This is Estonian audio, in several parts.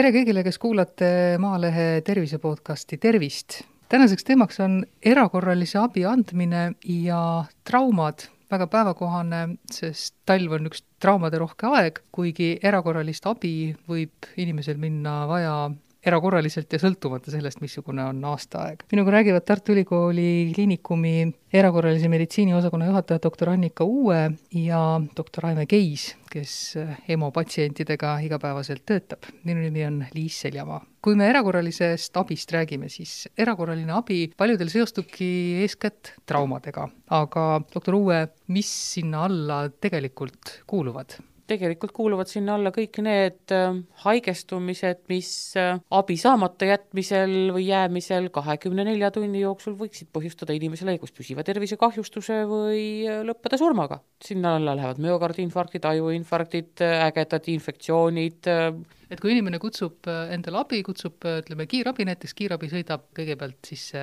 tere kõigile, kes kuulate Maalehe tervise podcasti, tervist! tänaseks teemaks on erakorralise abi andmine ja traumad, väga päevakohane, sest talv on üks traumaderohke aeg, kuigi erakorralist abi võib inimesel minna vaja erakorraliselt ja sõltumata sellest, missugune on aastaaeg. minuga räägivad Tartu Ülikooli Kliinikumi erakorralise meditsiini osakonna juhataja doktor Annika Uue ja doktor Aime Keis, kes EMO patsientidega igapäevaselt töötab. minu nimi on Liis Seljamaa. kui me erakorralisest abist räägime, siis erakorraline abi paljudel seostubki eeskätt traumadega, aga doktor Uue, mis sinna alla tegelikult kuuluvad? Tegelikult kuuluvad sinna alla kõik need äh, haigestumised, mis äh, abi saamata jätmisel või jäämisel kahekümne nelja tunni jooksul võiksid põhjustada inimesele kas püsiva tervisekahjustuse või äh, lõppeda surmaga. sinna alla lähevad müokardiinfarktid, ajuinfarktid, ägedad infektsioonid, et kui inimene kutsub endale abi, kutsub ütleme kiirabi näiteks, kiirabi sõidab kõigepealt sisse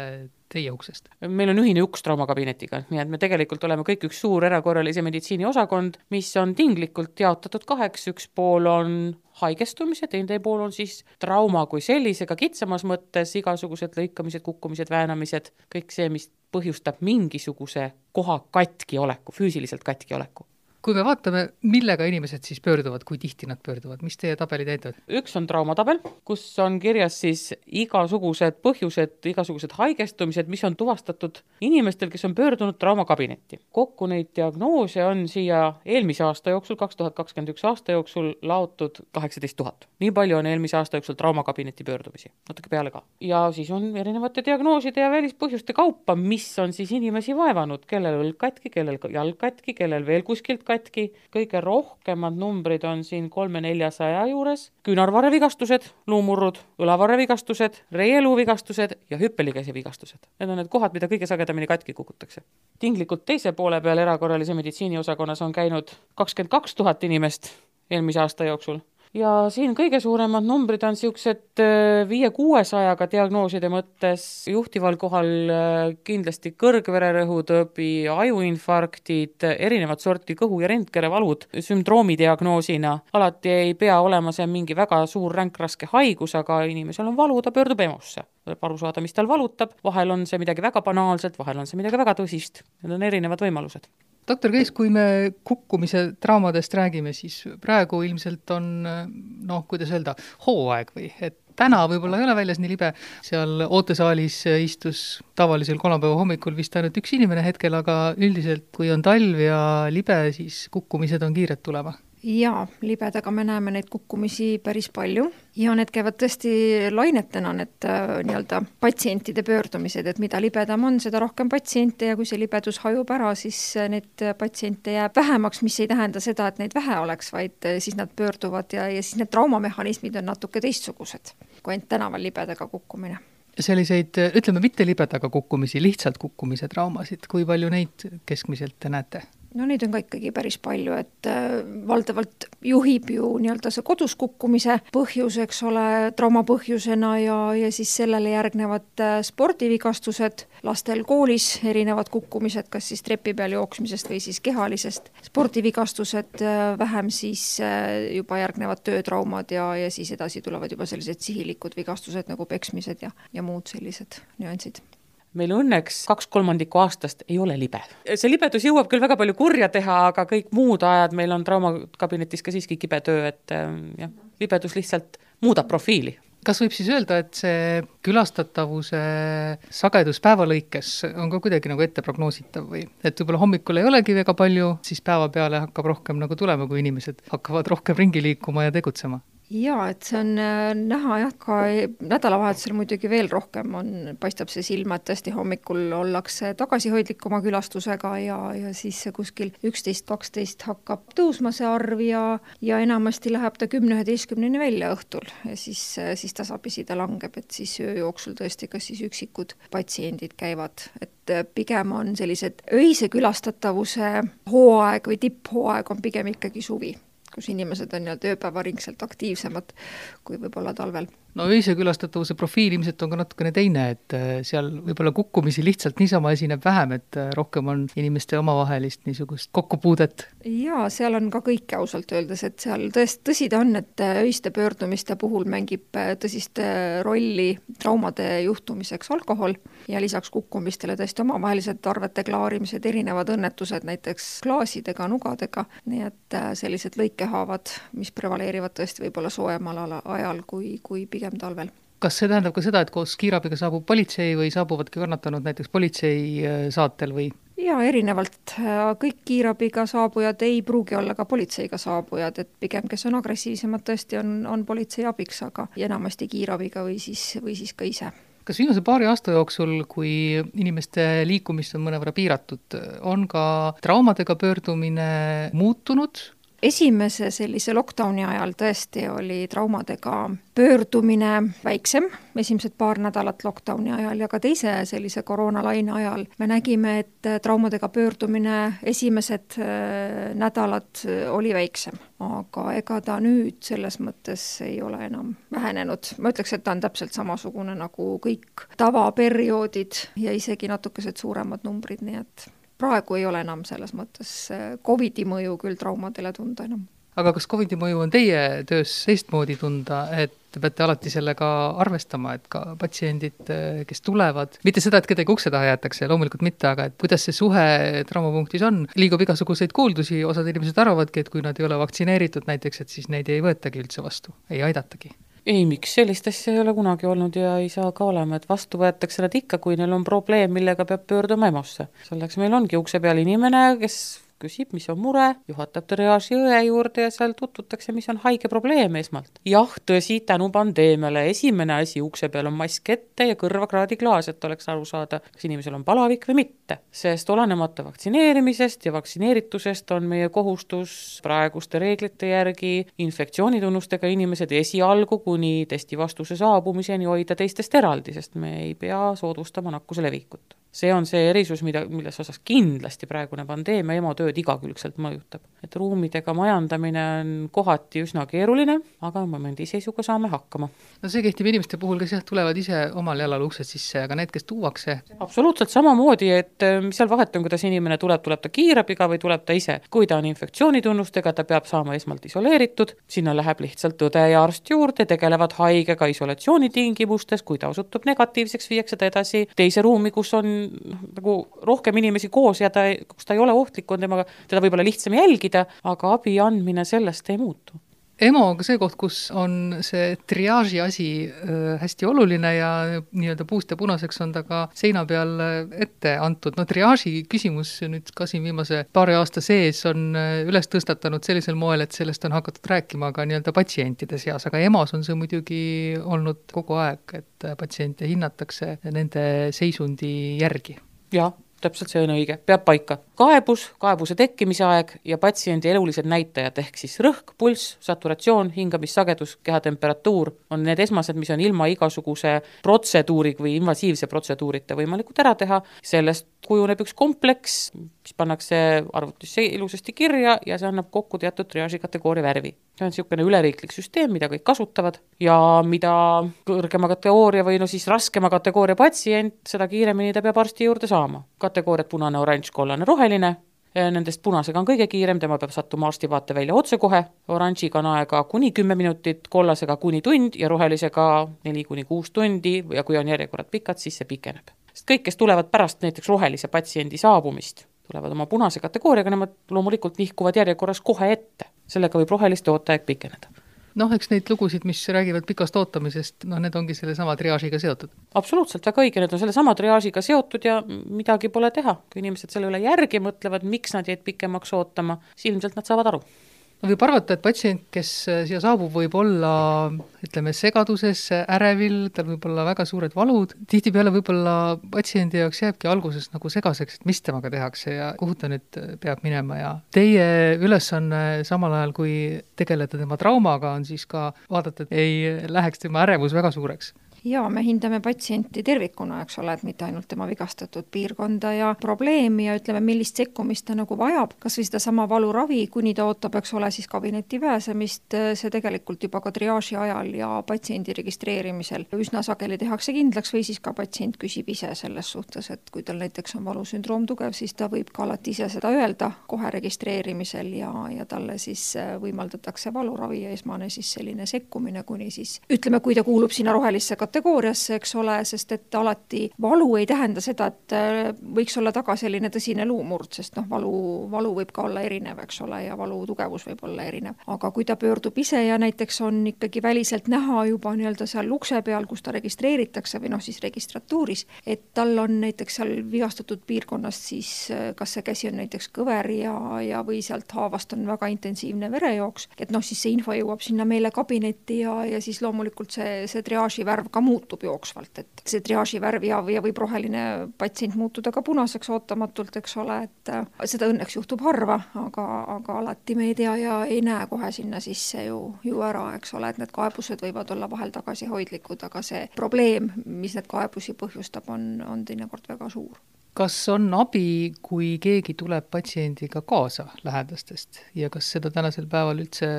teie uksest? meil on ühine uks traumakabinetiga, nii et me tegelikult oleme kõik üks suur erakorralise meditsiini osakond, mis on tinglikult jaotatud kaheks, üks pool on haigestumise, teine pool on siis trauma kui sellisega kitsamas mõttes, igasugused lõikamised, kukkumised, väänamised, kõik see, mis põhjustab mingisuguse koha katkioleku, füüsiliselt katkioleku kui me vaatame, millega inimesed siis pöörduvad, kui tihti nad pöörduvad, mis teie tabelid näitavad? üks on traumatabel, kus on kirjas siis igasugused põhjused, igasugused haigestumised, mis on tuvastatud inimestel, kes on pöördunud traumakabinetti. kokku neid diagnoose on siia eelmise aasta jooksul, kaks tuhat kakskümmend üks aasta jooksul laotud kaheksateist tuhat. nii palju on eelmise aasta jooksul traumakabinetti pöördumisi, natuke peale ka. ja siis on erinevate diagnooside ja välispõhjuste kaupa, mis on siis inimesi vaevanud, kellel õlg katki, kellel jalg katki, kellel veel kuskilt katki, kõige rohkemad numbrid on siin kolme-neljasaja juures, küünarvarrevigastused, luumurrud, õlavarrevigastused, reieluuvigastused ja hüppelikäsi vigastused. Need on need kohad, mida kõige sagedamini katki kukutakse. tinglikult teise poole peal erakorralise meditsiini osakonnas on käinud kakskümmend kaks tuhat inimest eelmise aasta jooksul ja siin kõige suuremad numbrid on niisugused äh, viie-kuuesajaga diagnooside mõttes, juhtival kohal äh, kindlasti kõrgvererõhutõbi, ajuinfarktid, erinevat sorti kõhu- ja rentgerevalud sündroomi diagnoosina. alati ei pea olema see mingi väga suur ränk raske haigus, aga inimesel on valu, ta pöördub EMO-sse. tuleb aru saada, mis tal valutab, vahel on see midagi väga banaalset, vahel on see midagi väga tõsist, need on erinevad võimalused doktor Keis, kui me kukkumise traumadest räägime, siis praegu ilmselt on noh, kuidas öelda, hooaeg või? Et täna võib-olla ei ole väljas nii libe, seal ootesaalis istus tavalisel kolmapäeva hommikul vist ainult üks inimene hetkel, aga üldiselt, kui on talv ja libe, siis kukkumised on kiired tulema jaa, libedaga me näeme neid kukkumisi päris palju ja need käivad tõesti lainetena, need äh, nii-öelda patsientide pöördumised, et mida libedam on, seda rohkem patsiente ja kui see libedus hajub ära, siis äh, neid patsiente jääb vähemaks, mis ei tähenda seda, et neid vähe oleks, vaid äh, siis nad pöörduvad ja, ja siis need traumamehhanismid on natuke teistsugused kui ainult tänaval libedaga kukkumine selliseid, ütleme mitte libedaga kukkumisi, lihtsalt kukkumise traumasid, kui palju neid keskmiselt te näete? No neid on ka ikkagi päris palju, et äh, valdavalt juhib ju nii-öelda see kodus kukkumise põhjus, eks ole, trauma põhjusena ja, ja siis sellele järgnevad äh, spordivigastused, lastel koolis erinevad kukkumised, kas siis trepi peal jooksmisest või siis kehalisest, spordivigastused, äh, vähem siis juba järgnevad töötraumad ja, ja siis edasi tulevad juba sellised sihilikud vigastused nagu peksmised ja, ja muud sellised nüansid meil õnneks kaks kolmandikku aastast ei ole libe. see libedus jõuab küll väga palju kurja teha, aga kõik muud ajad meil on traumakabinetis ka siiski kibe töö, et ähm, jah, libedus lihtsalt muudab profiili kas võib siis öelda, et see külastatavuse sagedus päeva lõikes on ka kuidagi nagu ette prognoositav või et võib-olla hommikul ei olegi väga palju, siis päeva peale hakkab rohkem nagu tulema, kui inimesed hakkavad rohkem ringi liikuma ja tegutsema? Jaa, et see on äh, näha jah, ka nädalavahetusel muidugi veel rohkem on, paistab see silma, et tõesti hommikul ollakse tagasihoidlikuma külastusega ja, ja siis kuskil üksteist, kaksteist hakkab tõusma see arv ja, ja enamasti läheb ta kümne-üheteistkümneni välja õhtul. Ja siis, siis tasapisi ta langeb, et siis öö jooksul tõesti kas siis üksikud patsiendid käivad, et pigem on sellised öise külastatavuse hooaeg või tipphooaeg on pigem ikkagi suvi kus inimesed on nii-öelda ööpäevaringselt aktiivsemad kui võib-olla talvel. No öise külastatavuse profiil ilmselt on ka natukene teine, et äh, seal võib-olla kukkumisi lihtsalt niisama esineb vähem, et äh, rohkem on inimeste omavahelist niisugust kokkupuudet? jaa, seal on ka kõike ausalt öeldes, et seal tõest-, tõsi ta on, et äh, öiste pöördumiste puhul mängib tõsist rolli traumade juhtumiseks alkohol ja lisaks kukkumistele tõesti omavahelised arvete klaarimised, erinevad õnnetused näiteks klaasidega, nugadega, nii et sellised lõikehaavad, mis prevaleerivad tõesti võib-olla soojemal ajal kui, kui pigem pigem talvel kas see tähendab ka seda, et koos kiirabiga saabub politsei või saabuvadki kannatanud näiteks politsei äh, saatel või? jaa, erinevalt. kõik kiirabiga saabujad ei pruugi olla ka politseiga saabujad, et pigem, kes on agressiivsemad, tõesti on, on politsei abiks, aga enamasti kiirabiga või siis, või siis ka ise kas viimase paari aasta jooksul, kui inimeste liikumist on mõnevõrra piiratud, on ka traumadega pöördumine muutunud esimese sellise lockdowni ajal tõesti oli traumadega pöördumine väiksem, esimesed paar nädalat lockdowni ajal ja ka teise sellise koroonalaine ajal me nägime, et traumadega pöördumine esimesed äh, nädalad äh, oli väiksem. aga ega ta nüüd selles mõttes ei ole enam vähenenud, ma ütleks, et ta on täpselt samasugune nagu kõik tavaperioodid ja isegi natukesed suuremad numbrid, nii et praegu ei ole enam selles mõttes äh, Covidi mõju küll traumadele tunda enam. aga kas Covidi mõju on teie töös teistmoodi tunda, et te peate alati sellega arvestama, et ka patsiendid, äh, kes tulevad, mitte seda, et kedagi ukse taha jäetakse, loomulikult mitte, aga et kuidas see suhe traumapunktis on, liigub igasuguseid kuuldusi, osad inimesed arvavadki, et kui nad ei ole vaktsineeritud näiteks, et siis neid ei võetagi üldse vastu, ei aidatagi ei, miks sellist asja ei ole kunagi olnud ja ei saa ka olema, et vastu võetakse nad ikka, kui neil on probleem, millega peab pöörduma EMO-sse. selleks meil ongi ukse peal inimene, kes küsib, mis on mure, juhatab triaaži õe juurde ja seal tutvutakse, mis on haige probleem esmalt. jah, tõsi, tänu pandeemiale esimene asi ukse peal on mask ette ja kõrvakraadiklaas, et oleks aru saada, kas inimesel on palavik või mitte. sest olenemata vaktsineerimisest ja vaktsineeritusest on meie kohustus praeguste reeglite järgi infektsioonitunnustega inimesed esialgu kuni testi vastuse saabumiseni hoida teistest eraldi, sest me ei pea soodustama nakkuse levikut see on see erisus, mida, milles osas kindlasti praegune pandeemia EMO tööd igakülgselt mõjutab. et ruumidega majandamine on kohati üsna keeruline, aga momendiseisuga saame hakkama. no see kehtib inimeste puhul, kes jah, tulevad ise omal jalal uksest sisse, aga need, kes tuuakse? absoluutselt samamoodi, et äh, mis seal vahet on, kuidas inimene tuleb, tuleb ta kiirabiga või tuleb ta ise. kui ta on infektsioonitunnustega, ta peab saama esmalt isoleeritud, sinna läheb lihtsalt õde ja arst juurde, tegelevad haigega isolatsiooni tingimustes, kui ta osutub negatiivseks, viiakse ta edasi teise ruumi, kus on nagu rohkem inimesi koos ja ta, kus ta ei ole ohtlik, on temaga, teda võib-olla lihtsam jälgida, aga abi andmine sellest ei muutu EMO on ka see koht, kus on see triaaži asi hästi oluline ja nii-öelda puust ja punaseks on ta ka seina peal ette antud. no triaaži küsimus nüüd ka siin viimase paari aasta sees on üles tõstatanud sellisel moel, et sellest on hakatud rääkima ka nii-öelda patsientide seas, aga EMO-s on see muidugi olnud kogu aeg, et patsiente hinnatakse nende seisundi järgi. jah täpselt see on õige, peab paika. kaebus, kaebuse tekkimise aeg ja patsiendi elulised näitajad, ehk siis rõhk, pulss, saturatsioon, hingamissagedus, kehatemperatuur on need esmased, mis on ilma igasuguse protseduuri või invasiivse protseduurita võimalikud ära teha, sellest kujuneb üks kompleks, mis pannakse arvutisse ilusasti kirja ja see annab kokku teatud triaaži kategooria värvi. See on niisugune üleriiklik süsteem, mida kõik kasutavad ja mida kõrgema kategooria või no siis raskema kategooria patsient, seda kiiremini ta peab arsti juurde saama. kategooriad punane, oranž, kollane, roheline, nendest punasega on kõige kiirem, tema peab sattuma arsti vaatevälja otsekohe, oranžiga on aega kuni kümme minutit, kollasega kuni tund ja rohelisega neli kuni kuus tundi ja kui on järjekorrad pikad, siis see pikeneb. sest kõik, kes tulevad pärast näiteks rohelise patsiendi saabumist, tulevad oma punase kategooriaga, nemad loomulikult nihkuvad järjekorras kohe ette. Sellega võib roheliste ooteaeg pikeneda noh, eks neid lugusid, mis räägivad pikast ootamisest, noh, need ongi sellesama triaažiga seotud. absoluutselt, väga õige, need on sellesama triaažiga seotud ja midagi pole teha. kui inimesed selle üle järgi mõtlevad, miks nad jäid pikemaks ootama, siis ilmselt nad saavad aru no võib arvata, et patsient, kes äh, siia saabub, võib olla ütleme, segaduses, ärevil, tal võib olla väga suured valud, tihtipeale võib-olla patsiendi jaoks jääbki alguses nagu segaseks, et mis temaga tehakse ja kuhu ta nüüd äh, peab minema ja teie ülesanne samal ajal, kui tegeleda tema traumaga, on siis ka vaadata, et ei läheks tema ärevus väga suureks jaa, me hindame patsienti tervikuna, eks ole, et mitte ainult tema vigastatud piirkonda ja probleemi ja ütleme, millist sekkumist ta nagu vajab, kas või sedasama valuravi, kuni ta ootab, eks ole, siis kabinetti pääsemist, see tegelikult juba ka triaaži ajal ja patsiendi registreerimisel üsna sageli tehakse kindlaks või siis ka patsient küsib ise selles suhtes, et kui tal näiteks on valusündroom tugev, siis ta võib ka alati ise seda öelda kohe registreerimisel ja, ja talle siis võimaldatakse valuravi ja esmane siis selline sekkumine, kuni siis ütleme, kui ta kuulub sinna rohelisse kategooriasse, eks ole, sest et alati valu ei tähenda seda, et äh, võiks olla taga selline tõsine luumurd, sest noh, valu, valu võib ka olla erinev, eks ole, ja valu tugevus võib olla erinev. aga kui ta pöördub ise ja näiteks on ikkagi väliselt näha juba nii-öelda seal ukse peal, kus ta registreeritakse või noh, siis registratuuris, et tal on näiteks seal vigastatud piirkonnas siis äh, kas see käsi on näiteks kõver ja, ja või sealt haavast on väga intensiivne verejooks, et noh, siis see info jõuab sinna meile kabinetti ja, ja siis loomulikult see, see triaaži värv ka muutub jooksvalt, et see triaaži värv ja, ja võib roheline patsient muutuda ka punaseks ootamatult, eks ole, et äh, seda õnneks juhtub harva, aga, aga alati me ei tea ja ei näe kohe sinna sisse ju, ju ära, eks ole, et need kaebused võivad olla vahel tagasihoidlikud, aga see probleem, mis need kaebusi põhjustab, on, on teinekord väga suur kas on abi, kui keegi tuleb patsiendiga kaasa lähedastest ja kas seda tänasel päeval üldse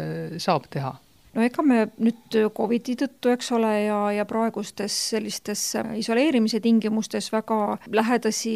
saab teha? No ega me nüüd Covidi tõttu, eks ole, ja, ja praegustes sellistes isoleerimise tingimustes väga lähedasi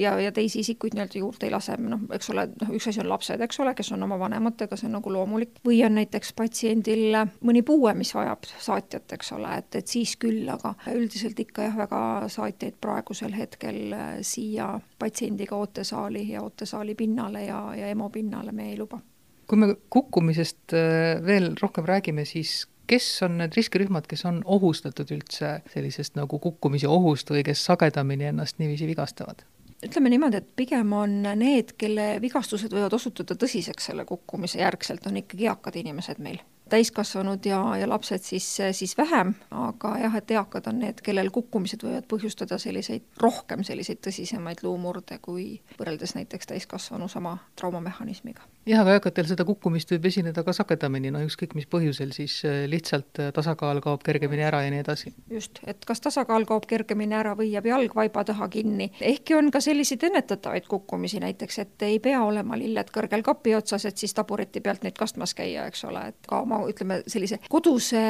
ja, ja teisi isikuid nii-öelda juurde ei lase, noh, eks ole, noh, üks asi on lapsed, eks ole, kes on oma vanematega, see on nagu loomulik, või on näiteks patsiendil mõni puue, mis vajab saatjat, eks ole, et, et siis küll, aga üldiselt ikka jah, väga saatjaid praegusel hetkel siia patsiendiga ootesaali ja ootesaali pinnale ja, ja EMO pinnale me ei luba kui me kukkumisest äh, veel rohkem räägime, siis kes on need riskirühmad, kes on ohustatud üldse sellisest nagu kukkumise ohust või kes sagedamini ennast niiviisi vigastavad? ütleme niimoodi, et pigem on need, kelle vigastused võivad osutuda tõsiseks selle kukkumise järgselt, on ikkagi eakad inimesed meil täiskasvanud ja, ja lapsed siis, siis vähem, aga jah, et eakad on need, kellel kukkumised võivad põhjustada selliseid, rohkem selliseid tõsisemaid luumurde kui võrreldes näiteks täiskasvanu sama traumamehhanismiga jah, aga eakatel seda kukkumist võib esineda ka sagedamini, no ükskõik mis põhjusel, siis äh, lihtsalt äh, tasakaal kaob kergemini ära ja nii edasi. just, et kas tasakaal kaob kergemini ära või jääb jalg vaiba taha kinni, ehkki on ka selliseid ennetatavaid kukkumisi näiteks, et ei pea olema lilled kõrgel kapi otsas, et siis tabureti pealt neid kastmas käia, eks ole, et ka oma ütleme, sellise koduse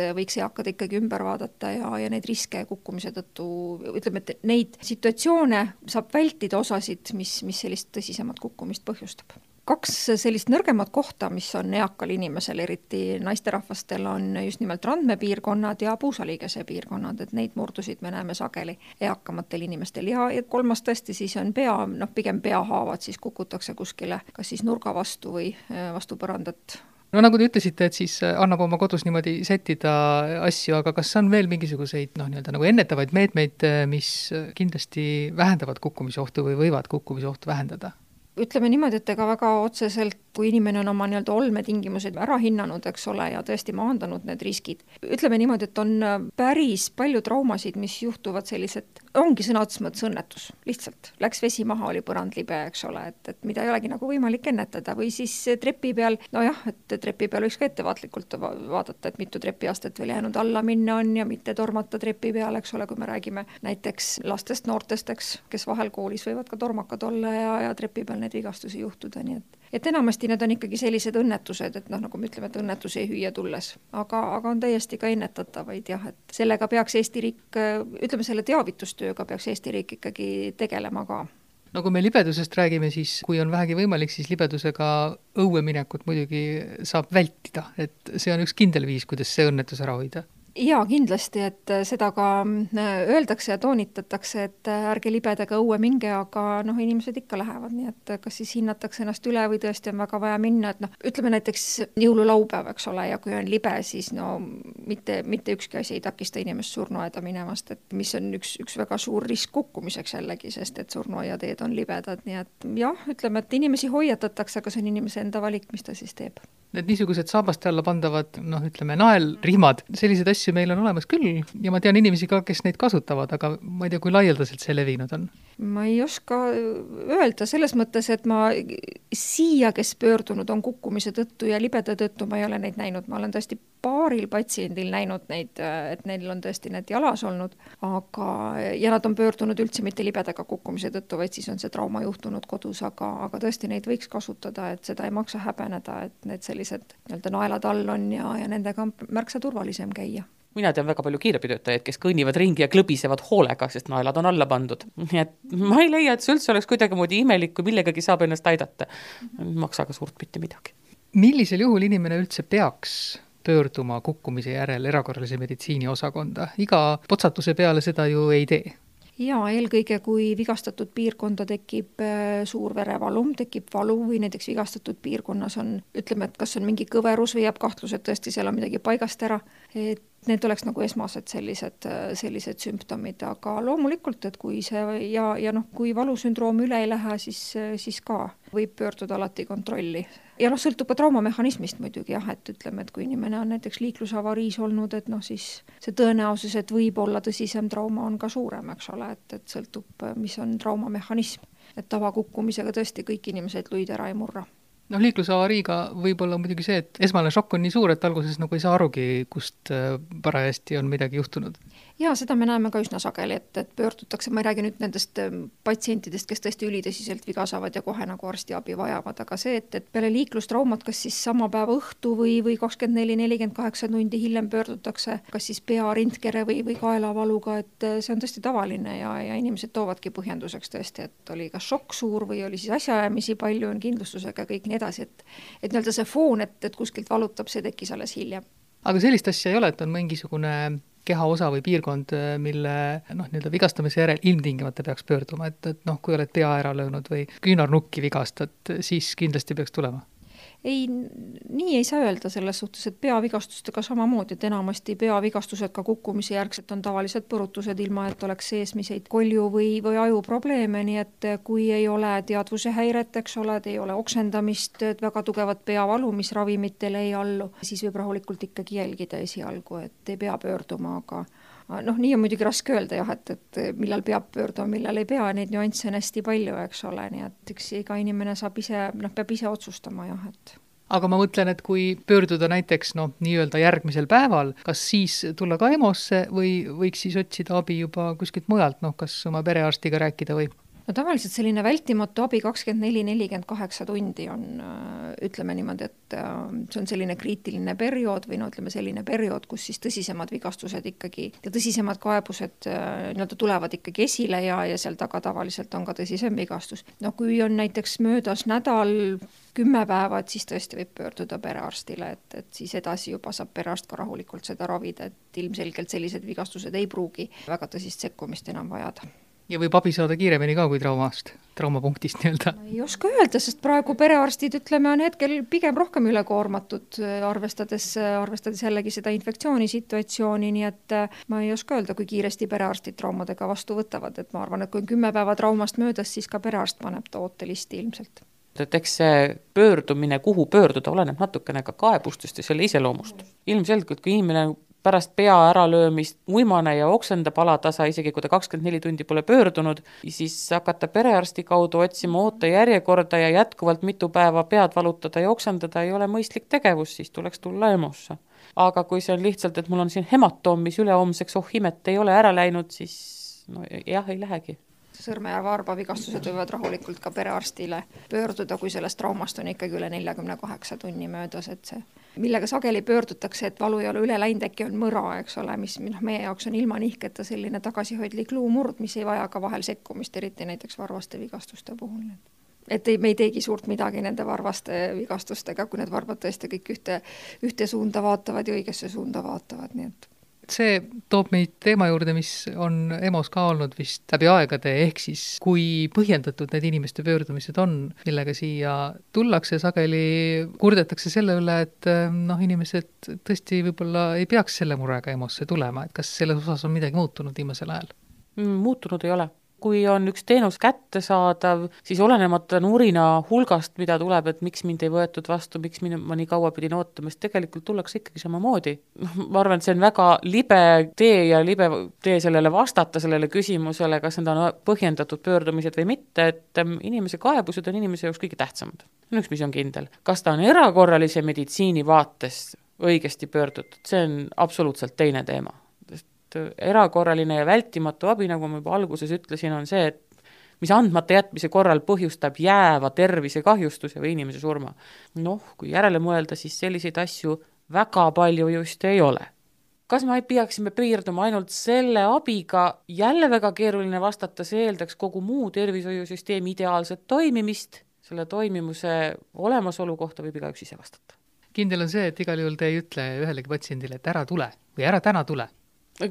äh, võiks eakad ikkagi ümber vaadata ja, ja neid riske kukkumise tõttu, ütleme, et neid situatsioone saab vältida osasid, mis, mis sellist tõsisemat kukkumist põhjustab. kaks sellist nõrgemat kohta, mis on eakal inimesel, eriti naisterahvastel, on just nimelt randmepiirkonnad ja puusaliigese piirkonnad, et neid murdusid me näeme sageli eakamatel inimestel. Ja, ja kolmas tõesti siis on pea, noh, pigem peahaavad, siis kukutakse kuskile kas siis nurga vastu või äh, vastu põrandat. No nagu te ütlesite, et siis äh, annab oma kodus niimoodi sättida asju, aga kas on veel mingisuguseid noh, nii-öelda nagu ennetavaid meetmeid, äh, mis kindlasti vähendavad kukkumisohtu või võivad kukkumisohtu vähendada? Ütleme niimoodi, et ega väga otseselt, kui inimene on oma nii-öelda olmetingimused ära hinnanud, eks ole, ja tõesti maandanud need riskid, ütleme niimoodi, et on päris palju traumasid, mis juhtuvad sellised, ongi sõna otseses mõttes õnnetus, lihtsalt. Läks vesi maha, oli põrand libe, eks ole, et, et mida ei olegi nagu võimalik ennetada või siis trepi peal, nojah, et trepi peal võiks ka ettevaatlikult va vaadata, et mitu trepiastet veel jäänud alla minna on ja mitte tormata trepi peale, eks ole, kui me räägime näiteks lastest, noortest, eks, kes vahel koolis võivad ka tormakad olla ja, ja trepi peal neid vigastusi juhtuda, nii et et enamasti need on ikkagi sellised õnnetused, et noh, nagu me ütleme, et õnnetus ei hüüa tulles, aga, aga on täiesti ka ennetatavaid jah, et sellega peaks Eesti riik, ütleme selle teavitustööga peaks Eesti riik ikkagi tegelema ka. No kui me libedusest räägime, siis kui on vähegi võimalik, siis libedusega õue minekut muidugi saab vältida, et see on üks kindel viis, kuidas see õnnetus ära hoida jaa, kindlasti, et äh, seda ka äh, öeldakse ja toonitatakse, et äh, ärge libedaga õue minge, aga noh, inimesed ikka lähevad, nii et kas siis hinnatakse ennast üle või tõesti on väga vaja minna, et noh, ütleme näiteks jõululaupäev, eks ole, ja kui on libe, siis no mitte, mitte ükski asi ei takista inimest surnuaeda minemast, et mis on üks, üks väga suur risk kukkumiseks jällegi, sest et surnuaiateed on libedad, nii et jah, ütleme, et inimesi hoiatatakse, aga see on inimese enda valik, mis ta siis teeb Need niisugused saabaste alla pandavad, noh, ütleme, naelrihmad, selliseid asju meil on olemas küll ja ma tean inimesi ka, kes neid kasutavad, aga ma ei tea, kui laialdaselt see levinud on. ma ei oska öelda, selles mõttes, et ma siia, kes pöördunud on kukkumise tõttu ja libeda tõttu, ma ei ole neid näinud, ma olen tõesti paaril patsiendil näinud neid, et neil on tõesti need jalas olnud, aga, ja nad on pöördunud üldse mitte libedaga kukkumise tõttu, vaid siis on see trauma juhtunud kodus, aga, aga tõesti neid võiks kasutada, et seda ei maksa häbeneda, et need sellised sellised nii-öelda naelad all on ja, ja nendega on märksa turvalisem käia mina tean väga palju kiirabitöötajaid, kes kõnnivad ringi ja klõbisevad hoolega, sest naelad on alla pandud. nii et ma ei leia, et see üldse oleks kuidagimoodi imelik, kui millegagi saab ennast aidata. maksa ka suurt mitte midagi. millisel juhul inimene üldse peaks pöörduma kukkumise järel erakorralise meditsiini osakonda, iga potsatuse peale seda ju ei tee jaa, eelkõige kui vigastatud piirkonda tekib äh, suur verevalum, tekib valu või näiteks vigastatud piirkonnas on, ütleme, et kas on mingi kõverus või jääb kahtlus, et tõesti seal on midagi paigast ära, et need oleks nagu esmased sellised, sellised sümptomid, aga loomulikult, et kui see ja, ja noh, kui valusündroom üle ei lähe, siis, siis ka võib pöörduda alati kontrolli. ja noh, sõltub ka traumamehhanismist muidugi jah, et ütleme, et kui inimene on näiteks liiklusavariis olnud, et noh, siis see tõenäosus, et võib olla tõsisem trauma, on ka suurem, eks ole, et, et sõltub, mis on traumamehhanism. et tavakukkumisega tõesti kõik inimesed luid ära ei murra noh, liiklusavariiga võib olla muidugi see, et esmane šokk on nii suur, et alguses nagu ei saa arugi, kust äh, parajasti on midagi juhtunud. Jaa, seda me näeme ka üsna sageli, et, et pöördutakse, ma ei räägi nüüd nendest ähm, patsientidest, kes tõesti ülitõsiselt viga saavad ja kohe nagu arstiabi vajavad, aga see, et, et peale liiklustraumat, kas siis sama päeva õhtu või, või kakskümmend neli, nelikümmend kaheksa tundi hiljem pöördutakse kas siis pea rindkere või, või kaelavaluga, et äh, see on tõesti tavaline ja, ja inimesed toovadki põhjenduseks tõesti, et oli kas šokk suur või oli siis asjaajamisi palju, on kindlustusega kõik nii edasi, et et nii-öelda see foon, et, et kuskilt valutab, see tekkis alles hiljem. Aga sellist asja ei ole, et on mingisugune kehaosa või piirkond, mille noh, nii-öelda vigastamise järel ilmtingimata peaks pöörduma, et, et noh, kui oled pea ära löönud või küünarnukki vigastad, siis kindlasti peaks tulema ei, nii ei saa öelda selles suhtes, et peavigastustega samamoodi, et enamasti peavigastused ka kukkumise järgselt on tavaliselt põrutused, ilma et oleks seesmiseid kolju või, või ajuprobleeme, nii et kui ei ole teadvuse häiret, eks ole, et ei ole oksendamist, väga tugevat peavalu, mis ravimitele ei allu, siis võib rahulikult ikkagi jälgida esialgu, et ei pea pöörduma, aga noh, nii on muidugi raske öelda jah, et, et millal peab pöörduma, millal ei pea, neid nüansse on hästi palju, eks ole, nii et eks iga inimene saab ise, noh, peab ise otsustama jah, et aga ma mõtlen, et kui pöörduda näiteks noh, nii-öelda järgmisel päeval, kas siis tulla ka EMO-sse või võiks siis otsida abi juba kuskilt mujalt, noh, kas oma perearstiga rääkida või? No tavaliselt selline vältimatu abi kakskümmend neli, nelikümmend kaheksa tundi on, äh, ütleme niimoodi, et äh, see on selline kriitiline periood või no ütleme, selline periood, kus siis tõsisemad vigastused ikkagi ja tõsisemad kaebused äh, nii-öelda tulevad ikkagi esile ja, ja seal taga tavaliselt on ka tõsisem vigastus. no kui on näiteks möödas nädal, kümme päeva, et siis tõesti võib pöörduda perearstile, et, et siis edasi juba saab perearst ka rahulikult seda ravida, et ilmselgelt sellised vigastused ei pruugi väga tõsist sekkumist enam vajada ja võib abi saada kiiremini ka kui traumast, traumapunktist nii-öelda? ei oska öelda, sest praegu perearstid, ütleme, on hetkel pigem rohkem ülekoormatud, arvestades, arvestades jällegi seda infektsioonisituatsiooni, nii et äh, ma ei oska öelda, kui kiiresti perearstid traumadega vastu võtavad, et ma arvan, et kui on kümme päeva traumast möödas, siis ka perearst paneb ta ootelisti ilmselt et eks see pöördumine, kuhu pöörduda, oleneb natukene ka kaebustest ja selle iseloomust. ilmselgelt, kui inimene pärast pea äralöömist uimane ja oksendab alatasa, isegi kui ta kakskümmend neli tundi pole pöördunud, siis hakata perearsti kaudu otsima ootejärjekorda ja jätkuvalt mitu päeva pead valutada ja oksendada ei ole mõistlik tegevus, siis tuleks tulla EMO-sse. aga kui see on lihtsalt, et mul on siin hematoom, mis ülehomseks, oh imet, ei ole ära läinud, siis no jah, ei lähegi sõrme- ja varbavigastused võivad rahulikult ka perearstile pöörduda, kui sellest traumast on ikkagi üle neljakümne kaheksa tunni möödas, et see, millega sageli pöördutakse, et valu ei ole üle läinud, äkki on mõra, eks ole, mis noh, meie jaoks on ilma nihketa selline tagasihoidlik luumurd, mis ei vaja ka vahel sekkumist, eriti näiteks varvaste vigastuste puhul et ei, me ei teegi suurt midagi nende varvaste vigastustega, kui need varbad tõesti kõik ühte, ühte suunda vaatavad ja õigesse suunda vaatavad, nii et see toob meid teema juurde, mis on EMO-s ka olnud vist läbi aegade, ehk siis kui põhjendatud need inimeste pöördumised on, millega siia tullakse, sageli kurdetakse selle üle, et noh, inimesed tõesti võib-olla ei peaks selle murega EMO-sse tulema, et kas selles osas on midagi muutunud viimasel ajal? Mm, muutunud ei ole kui on üks teenus kättesaadav, siis olenemata nurina hulgast, mida tuleb, et miks mind ei võetud vastu, miks mind, ma nii kaua pidin ootama, siis tegelikult tullakse ikkagi samamoodi. noh, ma arvan, et see on väga libe tee ja libe tee sellele vastata, sellele küsimusele, kas need on põhjendatud pöördumised või mitte, et ähm, inimese kaebused on inimese jaoks kõige tähtsamad. on üks, mis on kindel. kas ta on erakorralise meditsiini vaates õigesti pöördutud, see on absoluutselt teine teema et erakorraline ja vältimatu abi, nagu ma juba alguses ütlesin, on see, et mis andmata jätmise korral põhjustab jääva tervisekahjustuse või inimese surma. noh, kui järele mõelda, siis selliseid asju väga palju just ei ole. kas me peaksime piirduma ainult selle abiga, jälle väga keeruline vastata, see eeldaks kogu muu tervishoiusüsteemi ideaalset toimimist, selle toimimuse olemasolu kohta võib igaüks ise vastata. kindel on see, et igal juhul te ei ütle ühelegi patsiendile, et ära tule või ära täna tule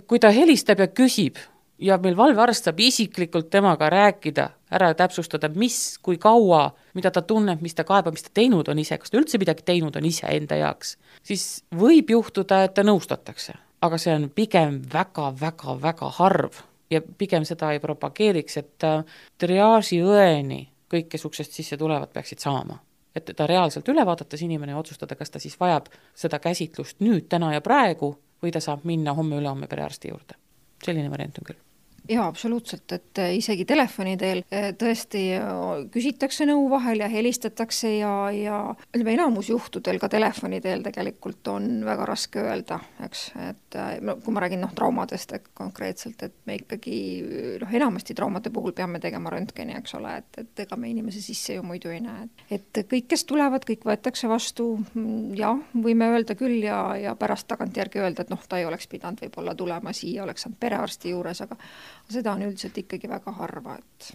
kui ta helistab ja küsib ja meil valvearst saab isiklikult temaga rääkida, ära täpsustada, mis, kui kaua, mida ta tunneb, mis ta kaebab, mis ta teinud on ise, kas ta üldse midagi teinud on iseenda jaoks, siis võib juhtuda, et ta nõustatakse. aga see on pigem väga-väga-väga harv ja pigem seda ei propageeriks, et äh, triaažiõeni kõik, kes uksest sisse tulevad, peaksid saama et ta reaalselt üle vaadates inimene otsustada, kas ta siis vajab seda käsitlust nüüd, täna ja praegu või ta saab minna homme-ülehomme perearsti juurde. selline variant on küll jaa, absoluutselt, et äh, isegi telefoni teel äh, tõesti äh, küsitakse nõu vahel ja helistatakse ja, ja ütleme, enamus juhtudel ka telefoni teel tegelikult on väga raske öelda, eks, et no kui ma räägin noh, traumadest et konkreetselt, et me ikkagi noh, enamasti traumade puhul peame tegema röntgeni, eks ole, et, et ega me inimese sisse ju muidu ei näe. et kõik, kes tulevad, kõik võetakse vastu, jah, võime öelda küll ja, ja pärast tagantjärgi öelda, et noh, ta ei oleks pidanud võib-olla tulema siia, oleks saanud perearsti juures, aga seda on üldiselt ikkagi väga harva, et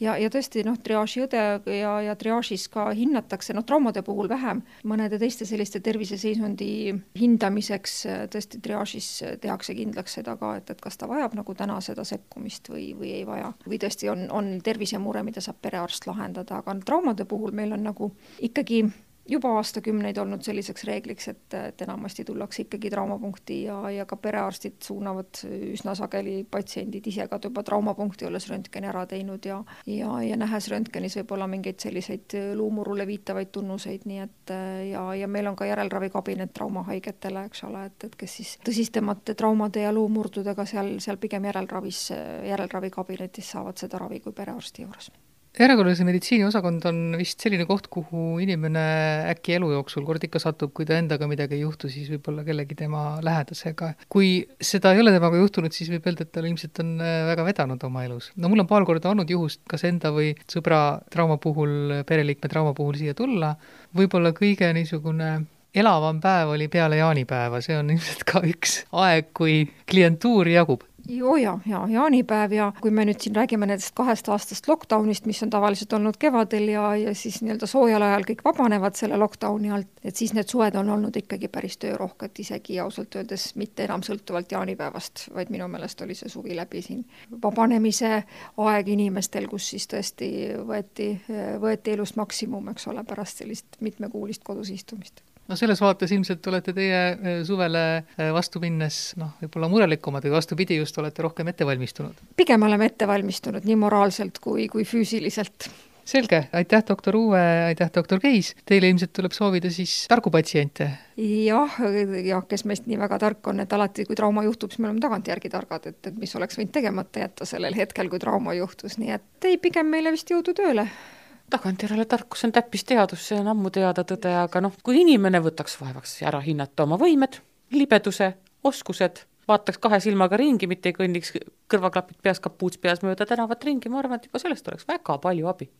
ja, ja tõesti noh, triaažiõde ja, ja triaažis ka hinnatakse, noh traumade puhul vähem, mõnede teiste selliste terviseseisundi hindamiseks tõesti triaažis tehakse kindlaks seda ka, et, et kas ta vajab nagu täna seda sekkumist või, või ei vaja. või tõesti on, on tervisemure, mida saab perearst lahendada, aga traumade puhul meil on nagu ikkagi juba aastakümneid olnud selliseks reegliks, et, et enamasti tullakse ikkagi traumapunkti ja, ja ka perearstid suunavad üsna sageli patsiendid ise ka juba traumapunkti, olles röntgeni ära teinud ja ja, ja nähes röntgenis võib-olla mingeid selliseid luumurule viitavaid tunnuseid, nii et ja, ja meil on ka järelravikabinet traumahaigetele, eks ole, et, et kes siis tõsisemate traumade ja luumurdudega seal, seal pigem järelravis, järelravikabinetis saavad seda ravi kui perearsti juures erakorralise meditsiini osakond on vist selline koht, kuhu inimene äkki elu jooksul kord ikka satub, kui ta endaga midagi ei juhtu, siis võib-olla kellegi tema lähedasega. kui seda ei ole temaga juhtunud, siis võib öelda, et tal ilmselt on äh, väga vedanud oma elus. no mul on paar korda olnud juhust kas enda või sõbra trauma puhul, pereliikme trauma puhul siia tulla, võib-olla kõige niisugune elavam päev oli peale jaanipäeva, see on ilmselt ka üks aeg, kui klientuuri jagub oo jaa, jaa, jaanipäev ja kui me nüüd siin räägime nendest kahest aastast lockdownist, mis on tavaliselt olnud kevadel ja, ja siis nii-öelda soojal ajal kõik vabanevad selle lockdowni alt, et siis need suved on olnud ikkagi päris töörohked, isegi ausalt öeldes mitte enam sõltuvalt jaanipäevast, vaid minu meelest oli see suvi läbi siin vabanemise aeg inimestel, kus siis tõesti võeti, võeti elust maksimum, eks ole, pärast sellist mitmekuulist kodus istumist no selles vaates ilmselt olete teie äh, suvele äh, vastu minnes noh, võib-olla murelikumad või vastupidi, just olete rohkem ette valmistunud? pigem oleme ette valmistunud nii moraalselt kui, kui füüsiliselt. Selge, aitäh, doktor Uue, aitäh, doktor Keis, teile ilmselt tuleb soovida siis tarku patsiente? jah, jah, kes meist nii väga tark on, et alati, kui trauma juhtub, siis me oleme tagantjärgi targad, et, et mis oleks võinud tegemata jätta sellel hetkel, kui trauma juhtus, nii et ei, pigem meile vist jõudu tööle tagantjärele tarkus on täppisteadus, see on ammu teada tõde, aga noh, kui inimene võtaks vaevaks ära hinnata oma võimed, libeduse, oskused, vaataks kahe silmaga ringi, mitte ei kõnniks kõrvaklapid peas, kapuuts peas mööda tänavat ringi, ma arvan, et juba sellest oleks väga palju abi